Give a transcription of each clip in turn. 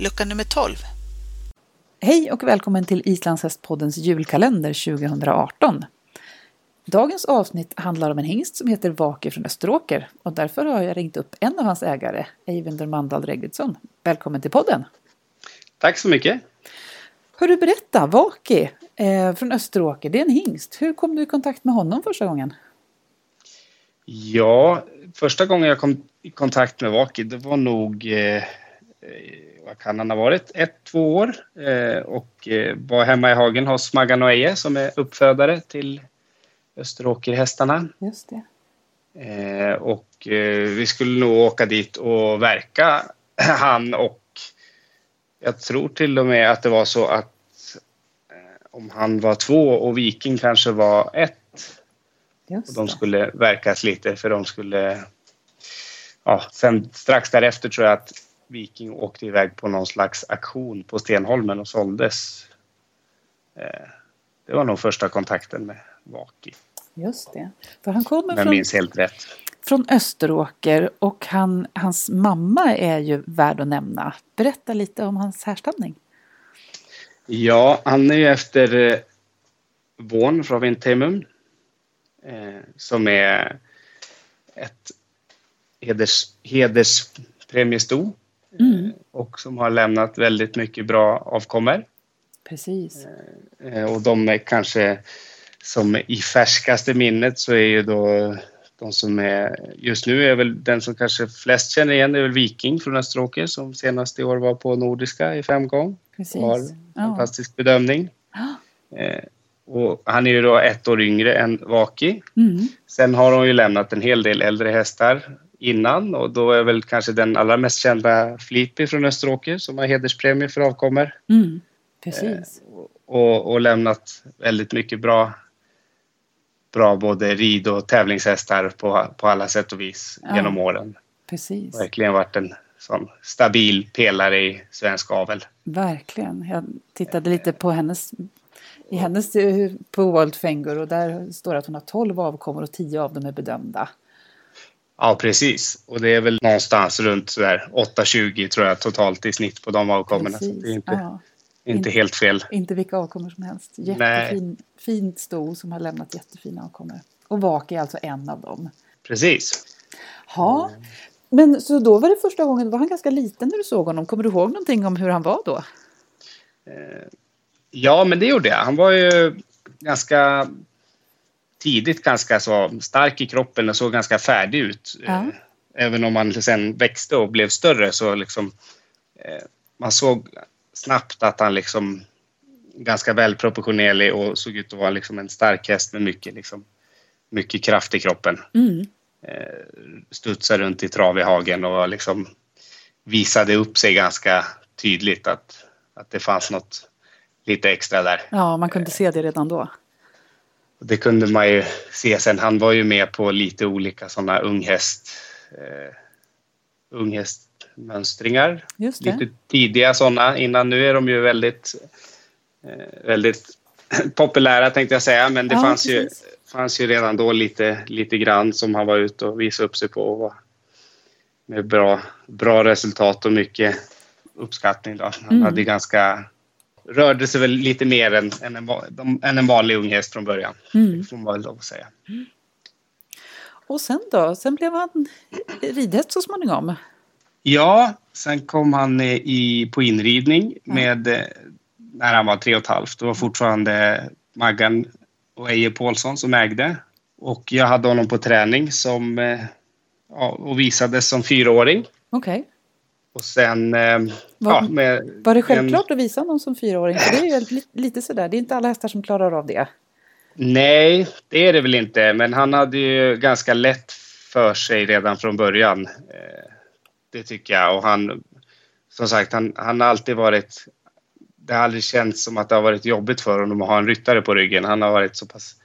lucka nummer 12. Hej och välkommen till Islandshästpoddens julkalender 2018. Dagens avsnitt handlar om en hingst som heter Vake från Österåker och därför har jag ringt upp en av hans ägare, Eivinder Mandal Regvidsson. Välkommen till podden! Tack så mycket! Hör du berätta, Vaki eh, från Österåker, det är en hingst. Hur kom du i kontakt med honom första gången? Ja, första gången jag kom i kontakt med Vaki, det var nog, eh, vad kan han ha varit, ett, två år eh, och eh, var hemma i hagen hos Maggan och Eje som är uppfödare till Österåkerhästarna. Just det. Eh, och eh, vi skulle nog åka dit och verka, han och jag tror till och med att det var så att eh, om han var två och Viking kanske var ett och de skulle verkas lite för de skulle... Ja, sen strax därefter tror jag att Viking åkte iväg på någon slags aktion på Stenholmen och såldes. Eh, det var nog första kontakten med Vaki, Just det. För han kommer om jag från, minns helt rätt. från Österåker och han, hans mamma är ju värd att nämna. Berätta lite om hans härstamning. Ja, han är ju efter eh, Von från Vintemum. Eh, som är ett heders, hederspremiesto. Mm. Och som har lämnat väldigt mycket bra avkommor. Precis. Eh, och de är kanske som i färskaste minnet så är ju då de som är just nu är väl den som kanske flest känner igen är väl Viking från Österåker som senast i år var på Nordiska i fem gång. Precis. Har fantastisk bedömning. Ja. Eh, och han är ju då ett år yngre än Vaki. Mm. Sen har hon ju lämnat en hel del äldre hästar innan och då är väl kanske den allra mest kända Flippy från Österåker som har hederspremie för avkommor. Mm. Precis. och, och lämnat väldigt mycket bra, bra både rid och tävlingshästar på, på alla sätt och vis Ja. genom åren. Precis. Verkligen varit en sån stabil pelare i svensk avel. Verkligen. Jag tittade lite på hennes, i hennes eh, på World Fengur och där står det att hon har 12 avkommor och 10 av dem är bedömda. Ja, precis. Och det är väl någonstans runt sådär 8-20 tror jag totalt i snitt på de avkommorna. Så det är inte, Ja, inte helt fel. inte vilka avkommor som helst. Jättefin, fint sto som har lämnat jättefina avkommor. Och Vak är alltså en av dem. Precis. Ja, men så då var det första gången, var han ganska liten när du såg honom? Kommer du ihåg någonting om hur han var då? Ja, men det gjorde jag. Han var ju ganska tidigt ganska så stark i kroppen och såg ganska färdig ut. Ja. Eh, Även om han sen växte och blev större så liksom eh, man såg snabbt att han liksom ganska välproportionerlig och såg ut att vara liksom en stark häst med mycket, liksom, mycket kraft i kroppen. Mm. Eh, studsade runt i trav i hagen och liksom visade upp sig ganska tydligt att, att det fanns något lite extra där. Ja, man kunde se det redan då. Det kunde man ju se sen. Han var ju med på lite olika sådana unghäst, eh, unghästmönstringar. Lite tidiga sådana innan. Nu är de ju väldigt, eh, väldigt populära tänkte jag säga. Men det Ja, fanns, ju, fanns ju redan då lite, lite grann som han var ute och visade upp sig på. Med bra, bra resultat och mycket uppskattning. Då. Han Mm. hade ganska rörde sig väl lite mer än, än, en, än en vanlig unghäst från början. Mm. Det får man väl lov att säga. Och sen då? Sen blev han ridhäst så småningom. Ja, sen kom han eh, i, på inridning med, eh, när han var tre och ett halvt. Det var fortfarande Maggan och Eje Paulsson som ägde. Och jag hade honom på träning som, eh, ja, och visades som fyraåring. Okej. Och sen... Eh, Var- ja, med Var det en- självklart att visa någon som fyraåring? För det är ju li- lite sådär, det är inte alla hästar som klarar av det. Nej, det är det väl inte. Men han hade ju ganska lätt för sig redan från början. Eh, Det tycker jag. Och han, som sagt, han, han har alltid varit... Det har aldrig känts som att det har varit jobbigt för honom att ha en ryttare på ryggen. Han har varit så pass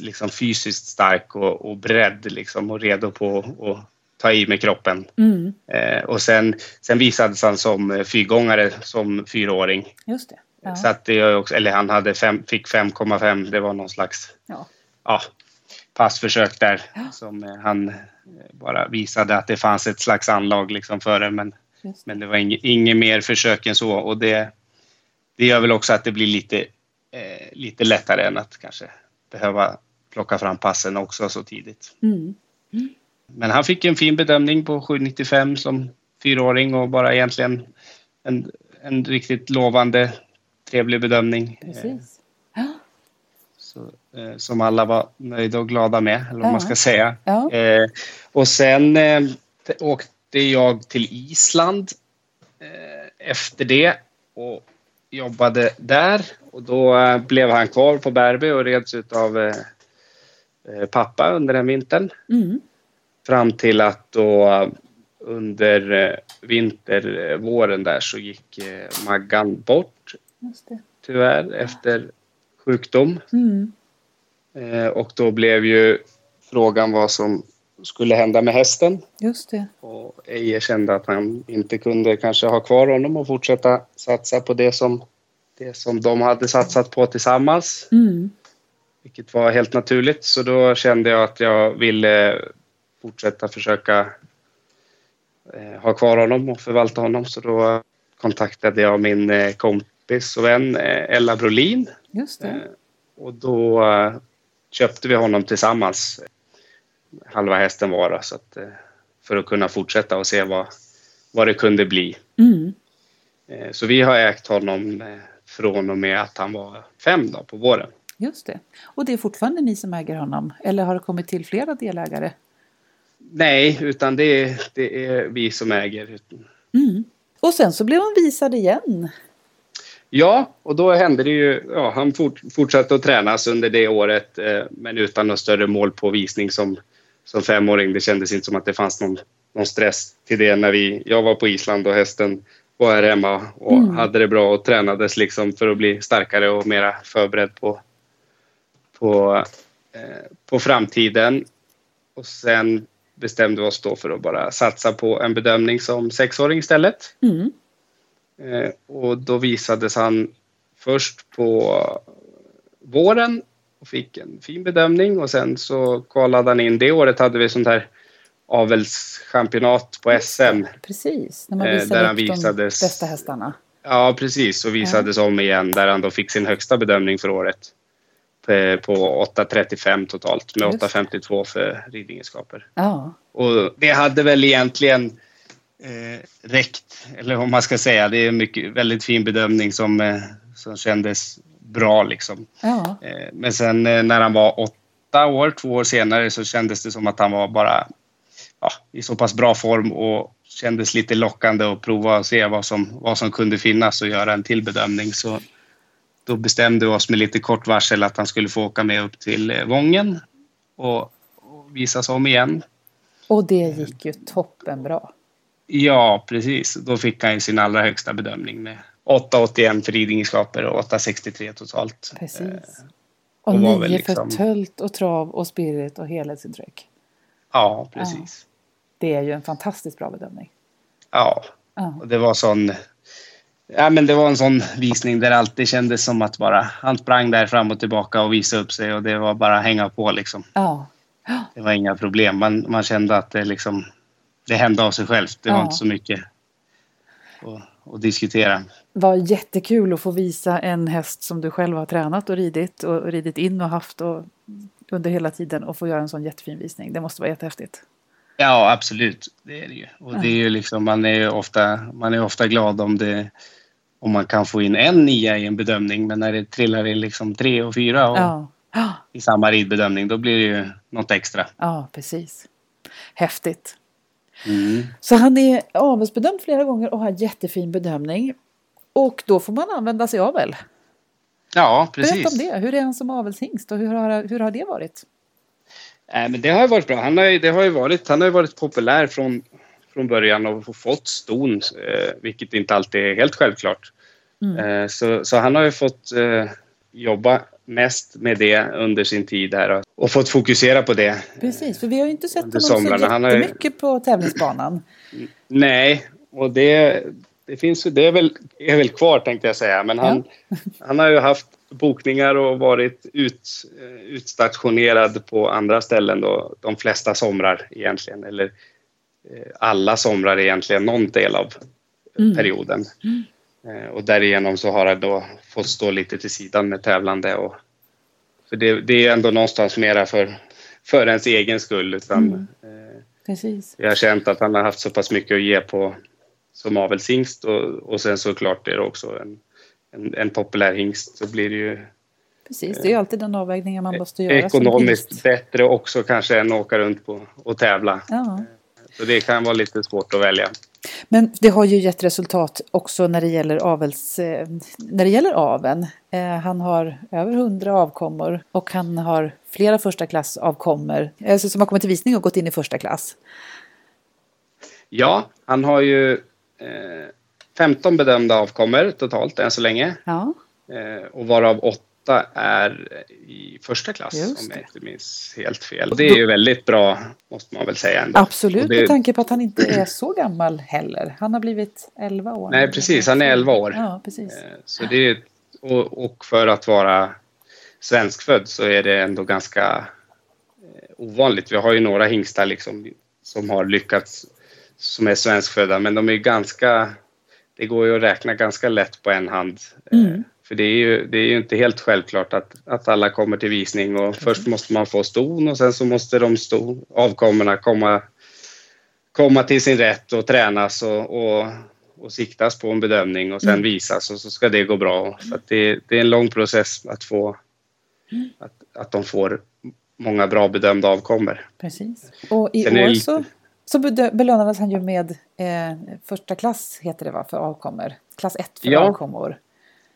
liksom, fysiskt stark och, och beredd liksom, och redo på att ta i med kroppen. Mm, Eh, och sen, sen visades han som eh, fyrgångare som fyraåring. just det. Ja. Så att det också, eller han hade fem, fick 5,5, det var någon slags Ja. ja, passförsök där Ja. som eh, han eh, bara visade att det fanns ett slags anlag liksom för det. Men det. Men det var inget, inget mer försök än så och det, det gör väl också att det blir lite, eh, lite lättare än att kanske behöva plocka fram passen också så tidigt. Mm. Men han fick en fin bedömning på 7,95 som fyraåring och bara egentligen en, en riktigt lovande, trevlig bedömning. Eh, Precis. Ja. Så, eh, som alla var nöjda och glada med, eller vad Ja. man ska säga. Ja. Eh, och sen eh, åkte jag till Island eh, efter det och jobbade där. Och då eh, blev han kvar på Bärby och reds av eh, eh, pappa under den vintern. Mm. Fram till att då eh, under eh, vintervåren där så gick eh, Maggan bort tyvärr efter sjukdom. Mm. Eh, och då blev ju frågan vad som skulle hända med hästen. Just det. Och Eje kände att han inte kunde kanske ha kvar honom och fortsätta satsa på det som, det som de hade satsat på tillsammans. Mm. Vilket var helt naturligt. Så då kände jag att jag ville fortsätta försöka eh, ha kvar honom och förvalta honom. Så då kontaktade jag min eh, kompis och vän eh, Ella Brolin. Just det. Eh, och då eh, köpte vi honom tillsammans. Halva hästen var så att, för att kunna fortsätta och se vad, vad det kunde bli. Mm. Så vi har ägt honom från och med att han var fem då, på våren. Just det. Och det är fortfarande ni som äger honom? Eller har det kommit till flera delägare? Nej, utan det, är- det är vi som äger. Mm. Och sen så blev han visad igen. Ja, och då hände det ju... Ja, han fort, fortsatte att tränas under det året eh, men utan någon större målpåvisning som, som femåring. Det kändes inte som att det fanns någon, någon stress till det när vi... Jag var på Island och hästen var här hemma och Mm. hade det bra och tränades liksom för att bli starkare och mera förberedd på, på, eh, på framtiden. Och sen bestämde oss då för att bara satsa på en bedömning som sexåring istället. Mm. Eh, och då visades han först på våren och fick en fin bedömning och sen så kvalade han in. Det året hade vi sånt här avelschampionat på SM. Precis, när man Eh, visade där han upp de visades- bästa hästarna. Ja, precis. Och visades om igen där han då fick sin högsta bedömning för året. På- På 8.35 totalt med Just det. 8.52 för ridingenskaper. Ja, Och det hade väl egentligen eh, räckt, eller vad man ska säga. Det är en mycket, väldigt fin bedömning som, eh, som kändes bra liksom. ja, Eh, men sen eh, när han var åtta år, två år senare, så kändes det som att han var bara ja, i så pass bra form och kändes lite lockande att prova och se vad som, vad som kunde finnas och göra en till bedömning. Så då bestämde vi oss med lite kort varsel att han skulle få åka med upp till eh, Vången och, och visas om igen. och det gick ju toppen bra. Ja, precis. Då fick han ju sin allra högsta bedömning med 8,81 för ridingenskaper och 8,63 totalt. Eh, Precis. och Och var väl nio liksom- för tölt och trav och spirit och helhetsintryck. Ja, precis. Det är ju en fantastiskt bra bedömning. Ja, Ja, och det var sån... Ja, men det var en sån visning där det alltid kändes som att bara... Han sprang där fram och tillbaka och visade upp sig och det var bara att hänga på liksom. ja, Det var inga problem. Man, man kände att det liksom... Det hände av sig självt. Det var Ja. inte så mycket att, att diskutera. var jättekul att få visa en häst som du själv har tränat och ridit och ridit in och haft och under hela tiden och få göra en sån jättefin visning. Det måste vara jättehäftigt. Ja, absolut. Det är det ju. Och det är ju liksom, man är ofta, man är ofta glad om, det, om man kan få in en nia i en bedömning. Men när det trillar in liksom tre och fyra och Ja, i samma ridbedömning, då blir det ju något extra. ja precis. Häftigt. Mm. Så han är avelsbedömd flera gånger och har jättefin bedömning. Och då får man använda sig av väl? Ja, Berätta precis. om det. Hur är han som avelshingst och hur har, hur har det varit? Nej, men det har ju varit bra. Han har det har varit, han har ju varit populär från, från början och fått ston, eh, vilket inte alltid är helt självklart. Mm. Eh, så, så han har ju fått eh, jobba mest med det under sin tid här och, fått fokusera på det. Precis, för vi har ju inte sett honom så somrarna. Ju- jättemycket på tävlingsbanan. Nej, och det, det finns ju, det är väl, är väl kvar tänkte jag säga, men han, han har ju haft bokningar och varit ut, utstationerad på andra ställen då, de flesta somrar egentligen, eller alla somrar egentligen, någon del av, mm. perioden. Mm. Eh, och därigenom så har han då fått stå lite till sidan med tävlande. Och, för det, det är ändå någonstans mera för, för ens egen skull. Utan, mm. eh, Precis. Jag har känt att han har haft så pass mycket att ge på som avelshingst och, och sen såklart är det också en, en, en populär hingst så blir det ju Precis, det är alltid den avvägningen man måste göra. Ekonomiskt bättre också kanske än att åka runt på och tävla. Ja. Så det kan vara lite svårt att välja. Men det har ju gett resultat också när det gäller, avels, eh, när det gäller aven. Eh, han har över hundra avkommor och han har flera första klass avkommor alltså som har kommit till visning och gått in i första klass. Ja, han har ju eh, 15 bedömda avkommor totalt än så länge. Ja. Eh, och varav åtta åtta är i första klass om jag inte minns helt fel. Och det är ju väldigt bra måste man väl säga. Ändå. Absolut, det... med tanke på att han inte är så gammal heller. Han har blivit 11 år. Nej, precis. Han är 11 år. Ja, precis. Eh, så det är, och för att vara svenskfödd så är det ändå ganska eh, ovanligt. Vi har ju några hingstar liksom som har lyckats som är svenskfödda men de är ganska det går ju att räkna ganska lätt på en hand. Eh, mm. För det är ju, det är ju inte helt självklart att, att alla kommer till visning och först måste man få ston och sen så måste de avkommorna komma, komma till sin rätt och tränas och, och, och siktas på en bedömning och sen mm. visas och så ska det gå bra. Så det, det, är en lång process att få att, att de får många bra bedömda avkommor. Precis. Och i sen år så, så belönades han ju med eh, första klass heter det va, för avkommor. Klass 1 för ja. avkommor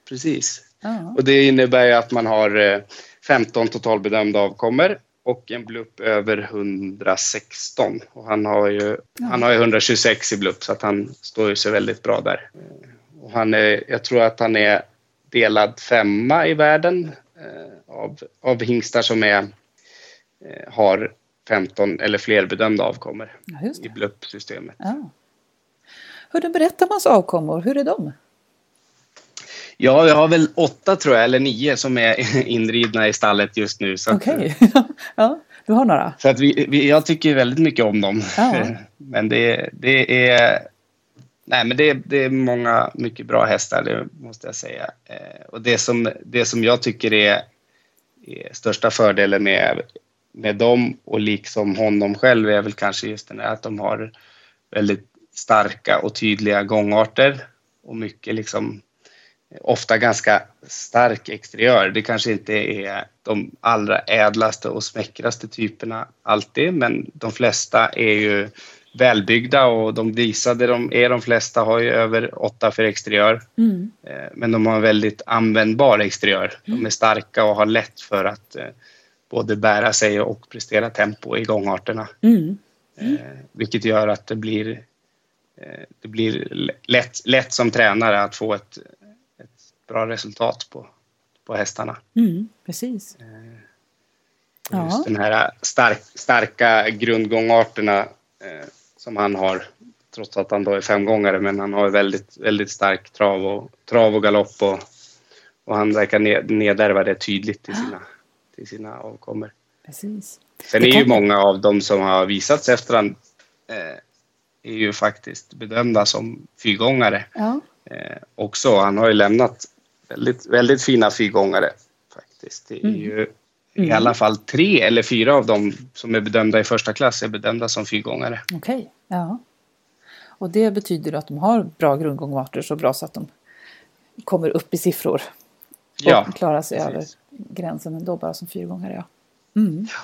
precis. Ja. Och det innebär att man har 15 eh, totalbedömda avkommor och en blupp över 116. Och han har ju, ja. han har ju 126 i blupp så att han står ju sig väldigt bra där. Och han är, jag tror att han är delad femma i världen eh, av, av hingstar som är, eh, har 15 eller fler bedömda avkommor ja, i bluppsystemet. Ja. Hur du berättar mans avkommor, hur är de? Ja, vi har väl åtta tror jag, eller nio som är inridna i stallet just nu. Okej, okay. ja, du har några? Så att vi, vi, jag tycker väldigt mycket om dem. Ja. Men det, det är... Nej, men det, det, är många mycket bra hästar, det måste jag säga. Eh, och det som, det som jag tycker är, är största fördelen med, med dem och liksom honom själv är väl kanske just den här att de har väldigt starka och tydliga gångarter och mycket liksom ofta ganska stark exteriör. Det kanske inte är de allra ädlaste och smäckraste typerna alltid, men de flesta är ju välbyggda och de visade de är de flesta har ju över 8 för exteriör. Mm. Eh, men de har en väldigt användbar exteriör. De är starka och har lätt för att eh, både bära sig och prestera tempo i gångarterna. Mm. Mm. Vilket gör att det blir det blir lätt, lätt som tränare att få ett bra resultat på, på hästarna. Mm, precis. Eh, just ja. den här stark, starka grundgångarterna eh, som han har, trots att han då är femgångare, men han har väldigt, väldigt stark trav och, trav och galopp och, och han verkar ned, nedärva det tydligt till sina, till sina avkommor. Precis. Sen är ju många av dem som har visats efter han eh, är ju faktiskt bedömda som fyrgångare. Ja. Eh, också. Han har ju lämnat väldigt, väldigt fina fyrgångare faktiskt. Det är mm. ju mm. i alla fall tre eller fyra av dem som är bedömda i första klass är bedömda som fyrgångare. Okej, okay. ja. Och det betyder att de har bra grundgångarter så bra så att de kommer upp i siffror. Och ja, klarar sig precis. över gränsen ändå bara som fyrgångare. Ja. Mm. ja.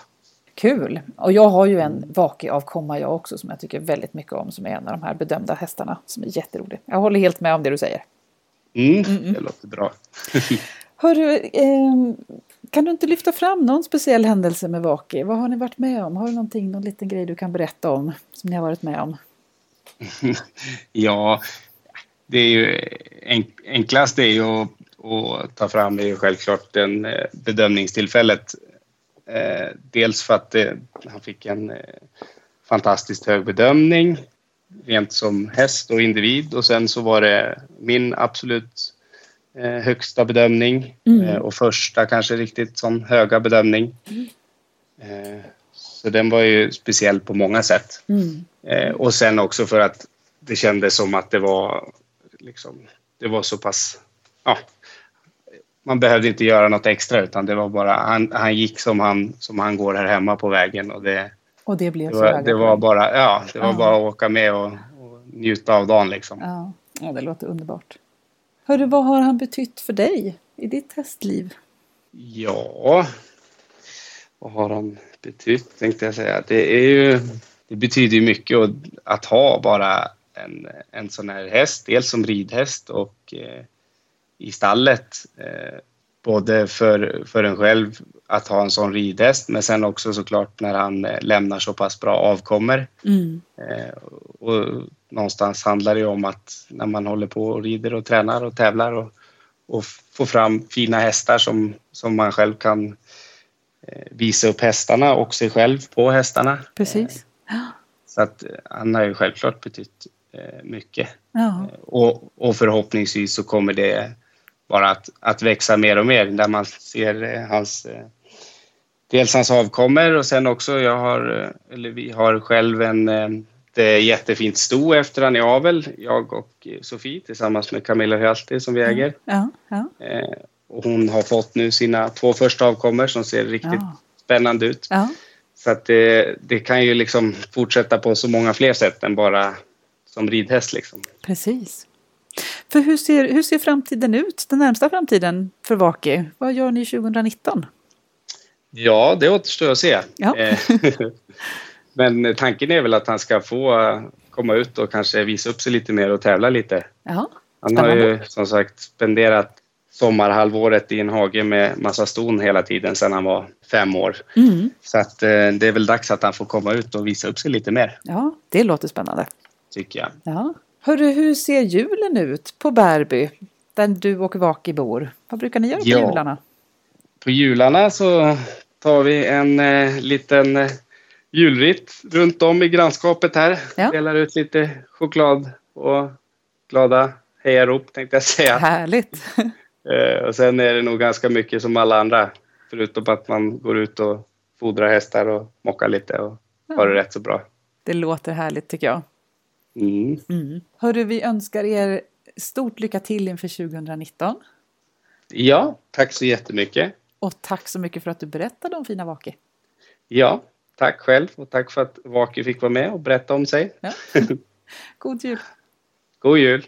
Kul! Och jag har ju en vake avkomma jag också som jag tycker väldigt mycket om som är en av de här bedömda hästarna som är jätterolig. Jag håller helt med om det du säger. Mm, mm, det låter bra. Hörru, eh, kan du inte lyfta fram någon speciell händelse med Vaki? Vad har ni varit med om? Har du någonting, någon liten grej du kan berätta om som ni har varit med om? ja, det är ju enklast är ju att, att ta fram är ju självklart den eh, bedömningstillfället. Eh, dels för att det, han fick en eh, fantastiskt hög bedömning rent som häst och individ och sen så var det min absolut eh, högsta bedömning mm. eh, och första kanske riktigt sån höga bedömning. Mm. Så den var ju speciell på många sätt. Mm. Och sen också för att det kändes som att det var liksom, det var så pass... Ja, man behövde inte göra något extra utan det var bara, han, han gick som han, som han går här hemma på vägen och det, Och det blev det så var, höga det var bara, ja, det var Ja. bara att åka med och, och njuta av dagen liksom. Ja. ja, det låter underbart. Hörru, vad har han betytt för dig i ditt hästliv? Ja, vad har han betytt tänkte jag säga. Det är ju, det betyder ju mycket att, att ha bara en, en sån här häst, dels som ridhäst och eh, i stallet. Eh, både för, för en själv att ha en sån ridhäst men sen också såklart när han eh, lämnar så pass bra avkommer. Mm. Eh, och någonstans handlar det om att när man håller på och rider och tränar och tävlar och, och få fram fina hästar som, som man själv kan eh, visa upp hästarna och sig själv på hästarna. Precis. Så att eh, han har ju självklart betytt eh, mycket. Ja, Och, och förhoppningsvis så kommer det bara att, att växa mer och mer där man ser eh, hans eh, dels hans avkommer och sen också jag har, eh, eller vi har själv en ett jättefint sto efter han i avel, jag och Sofie tillsammans med Camilla Hjalti som vi äger. ja, ja. Och hon har fått nu sina två första avkommor som ser riktigt Ja. spännande ut. Så att det, det kan ju liksom fortsätta på så många fler sätt än bara som ridhäst liksom. Precis. För hur ser, hur ser framtiden ut, den närmsta framtiden för Vaki? Vad gör ni 2019? Ja, det återstår att se. Ja. Eh, Men tanken är väl att han ska få eh, komma ut och kanske visa upp sig lite mer och tävla lite. Ja, Han har ju som sagt spenderat sommarhalvåret i en hage med massa ston hela tiden sedan han var fem år. mm. Så att eh, det är väl dags att han får komma ut och visa upp sig lite mer, ja det låter spännande. tycker jag. Ja. Hörru, hur ser julen ut på Bärby? Där du och Vaki bor. Vad brukar ni göra på Ja. jularna? På jularna så tar vi en eh, liten eh, julritt runt om i grannskapet här. Ja. Delar ut lite choklad och glada hejarop tänkte jag säga. Härligt! Eh, och sen är det nog ganska mycket som alla andra. Förutom att man går ut och fodrar hästar och mockar lite och har det rätt så bra. Det låter härligt tycker jag. Mm. Mm. Hörru, vi önskar er stort lycka till inför 2019. Ja, tack så jättemycket. Och tack så mycket för att du berättade om fina Vaki. Ja, tack själv och tack för att Vaki fick vara med och berätta om sig. Ja. God jul! God jul!